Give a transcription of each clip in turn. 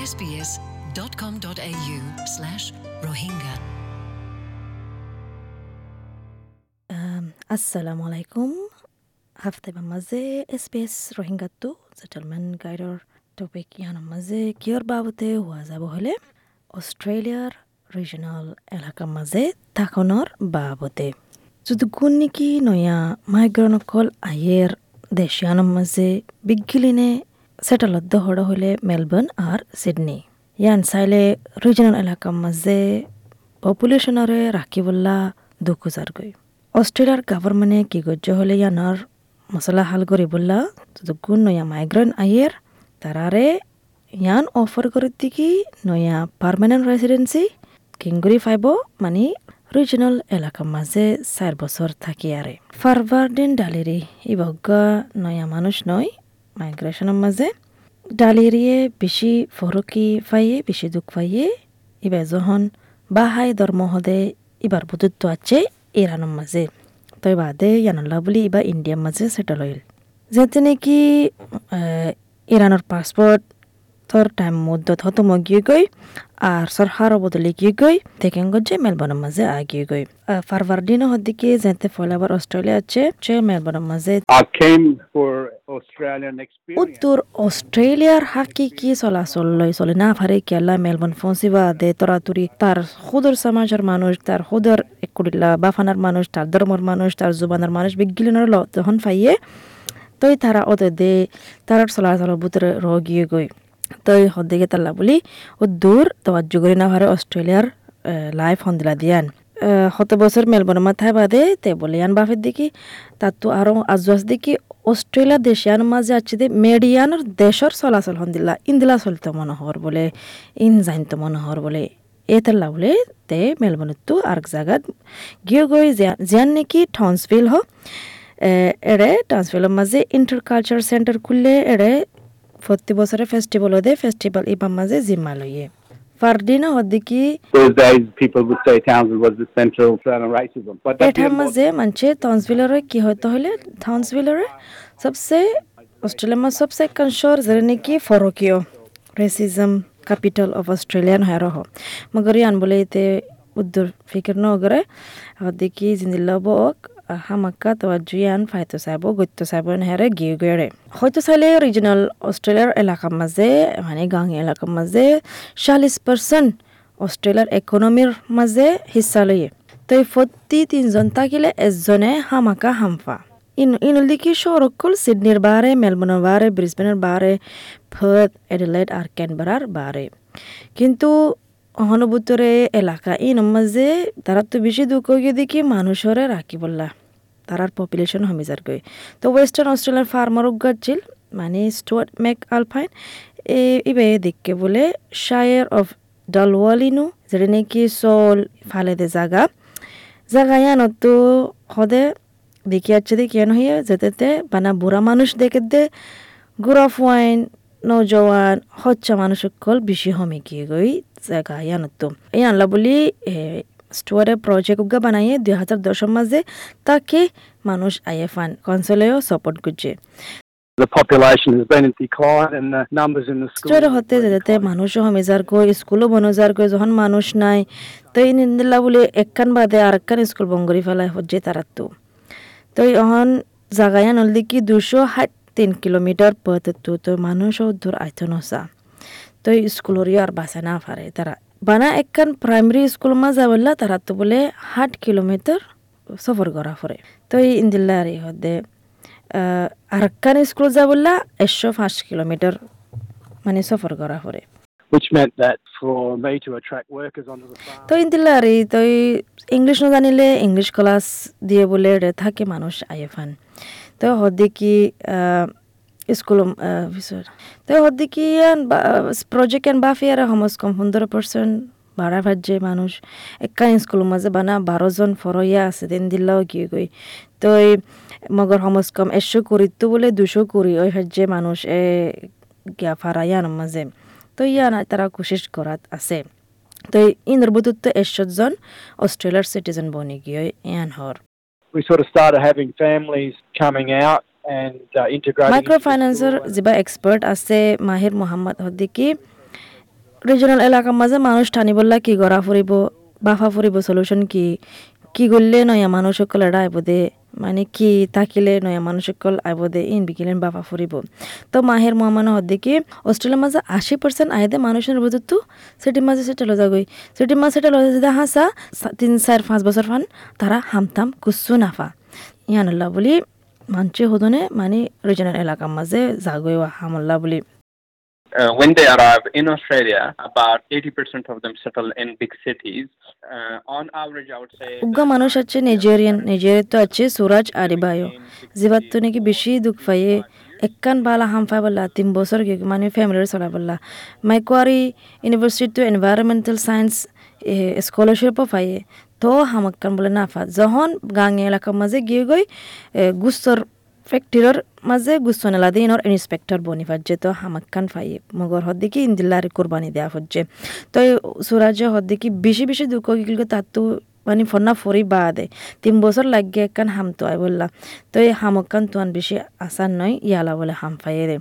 sbs.com.au slash rohingya. assalamu alaikum হাফতে মাঝে এসপিএস রোহিঙ্গাতো সেটেলমেন্ট গাইডর টপিক ইয়ানোর মাঝে কিয়র বাবতে হওয়া যাব হলে অস্ট্রেলিয়ার রিজনাল এলাকার মাঝে থাকনের বাবতে যদি গুণ নেকি নয়া মাইগ্রনকল আয়ের দেশিয়ানোর মাঝে বিজ্ঞলিনে সেটেলত হড় হলে মেলবোর্ন আর সিডনি। ইয়ান চাইলে রিজনাল এলাকার মাঝে পপুলেশনরে রাখিবল্লা দুখুজার গই অস্ট্রেলিয়ার গভর্নমেন্টে কি গজ্য হলে ইয়ানোর মশলা হাল করি বললা গুণ নয়া মাইগ্রেন্ট আইয়ের, তারারে ইয়ান অফার করে দিকি নয়া পার্মানেন্ট রেসিডেন্সি, কিংগুরি ফাইব মানে রিজনাল এলাকার মাঝে চার বছর থাকি আরে। ফারভার্ডিন ডালিরি, ইবগা নয়া মানুষ নয় মাইগ্রেশনের মাঝে ডালিরিয়ে বেশি ফরকি ফাইয়ে বেশি দুঃখ ফাইয়ে ইবার যখন বাহাই ধর্ম হদে ইবার বুধুত্ব আছে ইরানের মাঝে তই বাদে ইয়ানাল্লা বুলি ইবা ইন্ডিয়ার মাঝে সেটেল হইল যেতে নাকি ইরানের পাসপোর্ট তোর টাইম মধ্যত হতো মগিয়ে গই আর সরকার বদলে গিয়ে গই দেখেন যে মেলবোর্নের মাঝে আগিয়ে গই ফারভার্ডিনো হদ্দিকে যেতে ফলে আবার অস্ট্রেলিয়া আছে মেলবোর্নের মাঝে উত্তর অস্ট্রেলিয়ার হাকি কি চলাচল লই চলে না পারে কেলা মেলবোর্ন ফসিবা দে তরাতুরি তার খুদর সমাজের মানুষ তার খুদর একুড়িলা বাফানার মানুষ তার ধর্মর মানুষ তার জুবানের মানুষ বিজ্ঞানের ল তখন ফাইয়ে তই তারা ওদের দে তার চলাচল ভিতরে রগিয়ে গই তই হদ্দিকে তাল্লা বুলি ও দূর তোমার যুগরি না ভারে অস্ট্রেলিয়ার লাইফ হন্দিলা দিয়ান হত বছর মেলবোর্ন মাথায় বাদে তে বলে ইয়ান বাফের দেখি তার তো আরও আজ দেখি অস্ট্রেলিয়া দেশিয়ান মাঝে আছে দে মেডিয়ানোর দেশর চলাচল হন্দিলা ইন্দিলা চলতে মনোহর বলে, ইন জাইনতো মনোহর বলে এতাল্লা বলে তে মেলবোর্নের তো আর জায়গাত গিয়ে গই জিয়ান নাকি টাউন্সভিল হ টাউন্সভিলের মাঝে ইন্টার কালচার সেন্টার খুললে এড়ে প্রতি বছরে ফেস্টিভ্যাল হদে ফেস্টিভ্যাল ইবার মাঝে জিম্মা লইয়ে। এটার মাঝে মানছে টাউন্সভিলরে কি হইতে হলে টাউন্সভিলরে সবসে অস্ট্রেলিয়ার মাঝে সবসে কনশোর যেটা নাকি ফরকীয় রেসিজম ক্যাপিটাল অফ অস্ট্রেলিয়ান হয় রহ মগর ইয়ান বলে এতে উদ্দুর ফিকির নগরে হদ্দিকি জিন্দিল্লা বক হামাক্কা তোয়াজ্জু ইয়ান ফাইতো চাইব, গত্য চাইব হেরে গিয়ে গেড়ে হয়তো চাইলে রিজনাল অস্ট্রেলিয়ার এলাকার মাঝে মানে গাঁও এলাকার মাঝে চল্লিশ পার্সেন্ট অস্ট্রেলিয়ার ইকোনমির মাঝে হিস্সা লইয়ে তো এই প্রতি তিনজন থাকিলে এজনে হামাকা হামফা। ইন, ইনলদিকি শহরকল সিডনির বারে মেলবোর্নের বারে ব্রিসবেনের বারে ফত এডিলাইড আর ক্যানবেরার বারে কিন্তু অহনুভূতরে এলাকা ইন মাঝে তারা তো বেশি দুঃখ গিয়ে দেখি মানুষরে রাখি বললা। তারার পপুলেশন হমি যার গই তো ওয়েস্টার্ন অস্ট্রেলিয়ার ফার্মার উগাচ্ছিল মানে স্টুয়ার্ট ম্যাক আলফাইন এ ইবে দেখকে বলে শায়ার অফ ডালওয়ালিনু যেটা নাকি চল ফালে দে জাগা। জাগা ইয়ানত তো হদে দেখি আছে দেখি কেন হইয়া যেতে বানা বুড়া মানুষ দেখে দে গুড়া ফুয়াইন নৌজওয়ান হচ্ছা মানুষ সকল বেশি হমে গিয়ে গই জায়গা ইয়ানত এই আনলা বলি স্টোয়ারে প্রজেক্ট উগা বানাইয়ে দুই হাজার দশের মাঝে তাকে মানুষ আইয়ে ফান কনসলেও সাপোর্ট করছে। The population has been in decline and the numbers in the schools. স্টোরে হতে যেতে মানুষও হমে যার কই স্কুলও বনো যার কই যখন মানুষ নাই তো এই নিন্দিল্লা বলে একখান বাদে আর একখান স্কুল বঙ্গরি ফেলায় হচ্ছে তারা তো তো অহন জাগায়া নলদি কি দুশো ষাট তিন কিলোমিটার পথ তো তো মানুষও দূর আইতো নসা তো স্কুলরিও আর বাসা না পারে তারা বানা একখান প্রাইমারি স্কুল মা যাবল্লা তারা তো বলে ষাট কিলোমিটার সফর করা পরে। তো এই ইন্দিল্লা আর হদে আর একখান স্কুল যাবল্লা একশো পাঁচ কিলোমিটার মানে সফর করা পরে। Which meant that for me to attract workers onto the farm. তো ইন্দিল্লা আর তো ইংলিশ না জানিলে ইংলিশ ক্লাস দিয়ে বলে রে থাকে মানুষ আয়ে ফান তো হদ্দি কি স্কুল তো হদ্দি কি প্রজেক্ট এন বাফি আর সমজ কম পনেরো পার্সেন্ট ভাড়া ভাজ্যে মানুষ একা স্কুল মাঝে বানা বারো জন ফরইয়া আছে দিন দিল্লাও কি গই তো মগর সমজ কম একশো করি তো বলে দুশো করি ওই ভাজ্যে মানুষ এ গিয়া ফারাইয়ান মাঝে তো ইয়ান তারা কোশিশ করাত আছে তো ইন্দর বুতুত্ব একশো জন অস্ট্রেলিয়ার সিটিজেন বনি গিয়ে ইয়ান হর We sort of started having families coming out and integrating. Micro into the ফাইন্যান্সৰ school and- যিবা আছে মাহিৰ মোহাম্মদ হদ্দিকি রিজনাল এলাকার মাঝে মানুষ টানি বললা কি গড়া ফুরিব বাফা ফুরিব সলিউশন কি কি করলে নয়া মানুষ সকলে এটা বোধে মানে কি থাকিলে নয়া মানুষ সকল আইব দে ইন বিকিলেন বাবা ফুরিব তো মাহের মহামানো হদ্দে কি অস্ট্রেলিয়ার মাঝে আশি পার্সেন্ট আইদে মানুষের বুঝতো সেটির মাঝে সেটা লজা গই সেটির মাঝে সেটা লজা যদি হাসা তিন চার পাঁচ বছর ফান তারা হামতাম কুসু নাফা। ইয়ানুল্লাহ বলি মানছে হদনে মানে রিজনাল এলাকার মাঝে জাগই হামল্লা বলি। Uh, when they arrive in Australia, about 80% of them settle in big cities. Uh, on average, I would say. উগ্র মানুষ আছে নাইজেরিয়ান নাইজেরিয়া তো আছে সুরাজ আরিবায়ো জিবাত তো নাকি বেশি দুঃখ পাইয়ে একখান বালা হাম পাই বললা তিন বছর কি মানে ফ্যামিলির চলা বললা মাইকোয়ারি ইউনিভার্সিটি তো এনভায়রনমেন্টাল সায়েন্স স্কলারশিপও পাইয়ে তো হামাক্কান বলে না ফা যখন গাঙে এলাকার মাঝে গিয়ে গই গুস্তর ফ্যাক্টরির মাঝে গুস্ত নেলা দিয়ে ইনর ইন্সপেক্টর বনি ফাজছে তো হামাক্কান ফাইয়ে মগর হদ্দিকি ইন্দিল্লার কোরবানি দেয়া হচ্ছে তো সুরাজে হদ্দিকি বেশি বেশি দুঃখ গিলকে তার তো মানে ফন্না ফরি বা দে তিন বছর লাগে একখান হাম তো আই বললা। তো এই হামকান তোয়ান বেশি আসান নয় ইয়ালা বলে হাম ফাইয়ে দে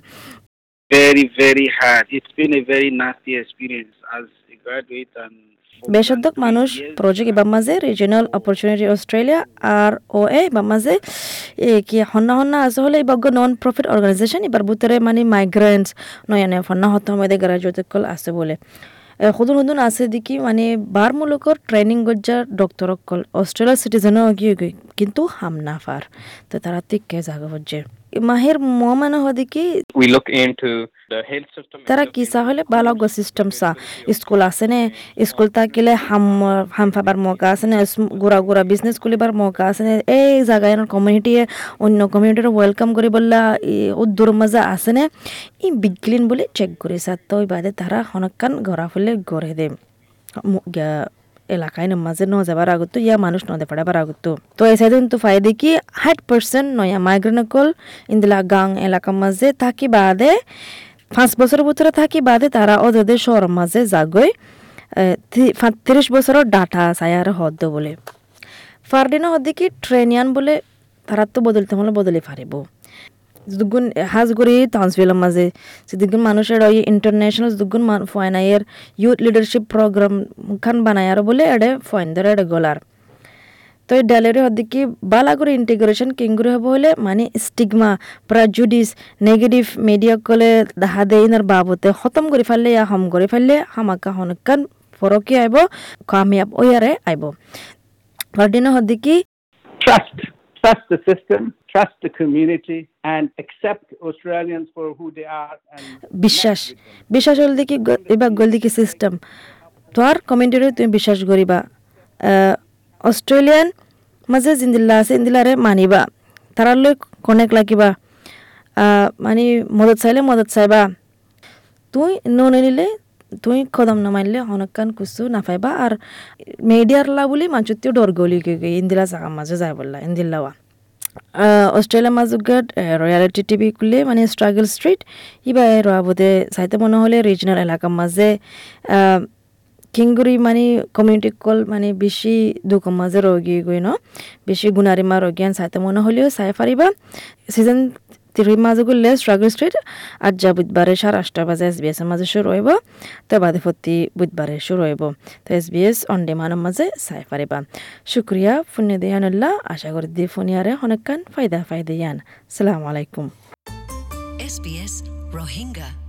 very, very hard. It's been a very nasty experience as a graduate and three মানুষ প্রজেক্ট এবার মাঝে রিজিনাল অপরচুনিটি অস্ট্রেলিয়া আর ও এ এবার মাঝে কি হন্না হন্না আছে হলে এবার নন প্রফিট অর্গানাইজেশন এবার ভিতরে মানে মাইগ্রেন্টস নয়া নয়া হন্না হতে হবে গ্রাজুয়েট কল আছে বলে। সদুন সদুন আছে দেখি মানে বার মুলকর ট্রেনিং গজ্জার ডক্টর কল অস্ট্রেলিয়ার সিটিজেনও কিন্তু হাম না পার তো তারা তিক্কে জাগা হচ্ছে মাহের মহামানা হয় দেখি We look into the health system. তারা কি চাহলে বালক সিস্টেম চা স্কুল আছে নে স্কুল থাকিলে হাম হাম ফাবার মৌকা আছে নে গুড়া গুড়া বিজনেস খুলিবার মৌকা আছে নে এই জায়গায় কমিউনিটিয়ে অন্য কমিউনিটির ওয়েলকাম করে বললা উদ্দুর মাজা আছে নে ই বিগলিন বলে চেক করে সাত তো বাদে তারা হনকান গড়া ফুলে গড়ে দে। এলাকায় মাঝে ন যাবার আগত, ইয়া মানুষ ন দেপাড়াবার আগত। তো এই সাইডে তো ফায়দে কি হাইট পার্সেন্ট নয়া মাইগ্রেনকল ইন্দিলা গাং এলাকার মাঝে থাকি বাদে, পাঁচ বছর ভিতরে থাকি বাদে তারা ওদের শহর মাঝে যাগৈ তিরিশ বছরের ডাটা সায়ার হদ্দ বলে। ফারদিনা হদ্দি কি ট্রেনিয়ান বলে তারা তো বদলতে হলে বদলে পারিব দুগুণ হাজগুড়ি তাউন্সভিলের মাঝে যেদিন মানুষের ওই ইন্টারন্যাশনাল দুগুণ ফয়নাইয়ের ইউথ লিডারশিপ প্রোগ্রাম খান বানায়ার বলে এডে ফয়ন ধরে এডে গলার। তো এই ডালের হদ্দিকি বালা করে ইন্টিগ্রেশন কিংগুরি হব হলে মানে স্টিগমা প্রাজুডিস নেগেটিভ মিডিয়া কলে দেখা দেয় ইনার বাবতে। খতম করে ফেললে ইয়া হম করে ফেললে হামাকা হনকান ফরকি আইব কামিয়াব ওয়ারে আইব। Fardina হদ্দিকি trust, trust the system, trust the community, and accept Australians for who they are. বিশ্বাস বিশ্বাস হল দেখি এবার গল দেখি সিস্টেম তোর কমেন্টরে তুমি বিশ্বাস করিবা। অস্ট্রেলিয়ান মাঝে জিন্দিল্লা আছে ইন্দিলারে মানিবা। তারালৈ কনেক্ট লাগিবা। মানে মদত চাইলে মদত চাইবা। তুই ননিলে তুই কদম নমাইলে হনকান কুসু নাপাইবা আর মিডিয়ার লা বুলি মানুষটিও ডর গলি ইন্দিলা জাগা মাঝে যায় বললা ইন্দিল্লাওয়া অস্ট্রেলিয়া মাজুগাট রয়্যালিটি টিভি কুলে মানে স্ট্রাগল স্ট্রিট ইবা রয়াবতে চাইতে মনে হলে রিজনাল এলাকার মাঝে কিংগুৰি মানে কমিউনিটি কল মানে বেছি দুখৰ মাজে রোগী গৈ ন বেছি গুণাৰিমা ৰগীয়ান চাইতে মনে হ'লেও চাই পাৰিবা ছিজন থ্রির মাঝে গুলে স্ট্রাগল স্ট্রিট আজ যা বুধবারে সাড়ে আটটা বাজে এস বি এসের মাঝে শুরু হইব, তো বাদে প্রতি বুধবারে শুরু হইব। তো এস বি এস অন ডিমান্ডের মাঝে চাই পারিবা। শুক্রিয়া, ফুনে দিয়ানুল্লাহ আশা করি দিয়ে ফুনিয়ারে অনেকখান ফায়দা ফায়দা ইয়ান। সালাম আলাইকুম। এস Rohingya.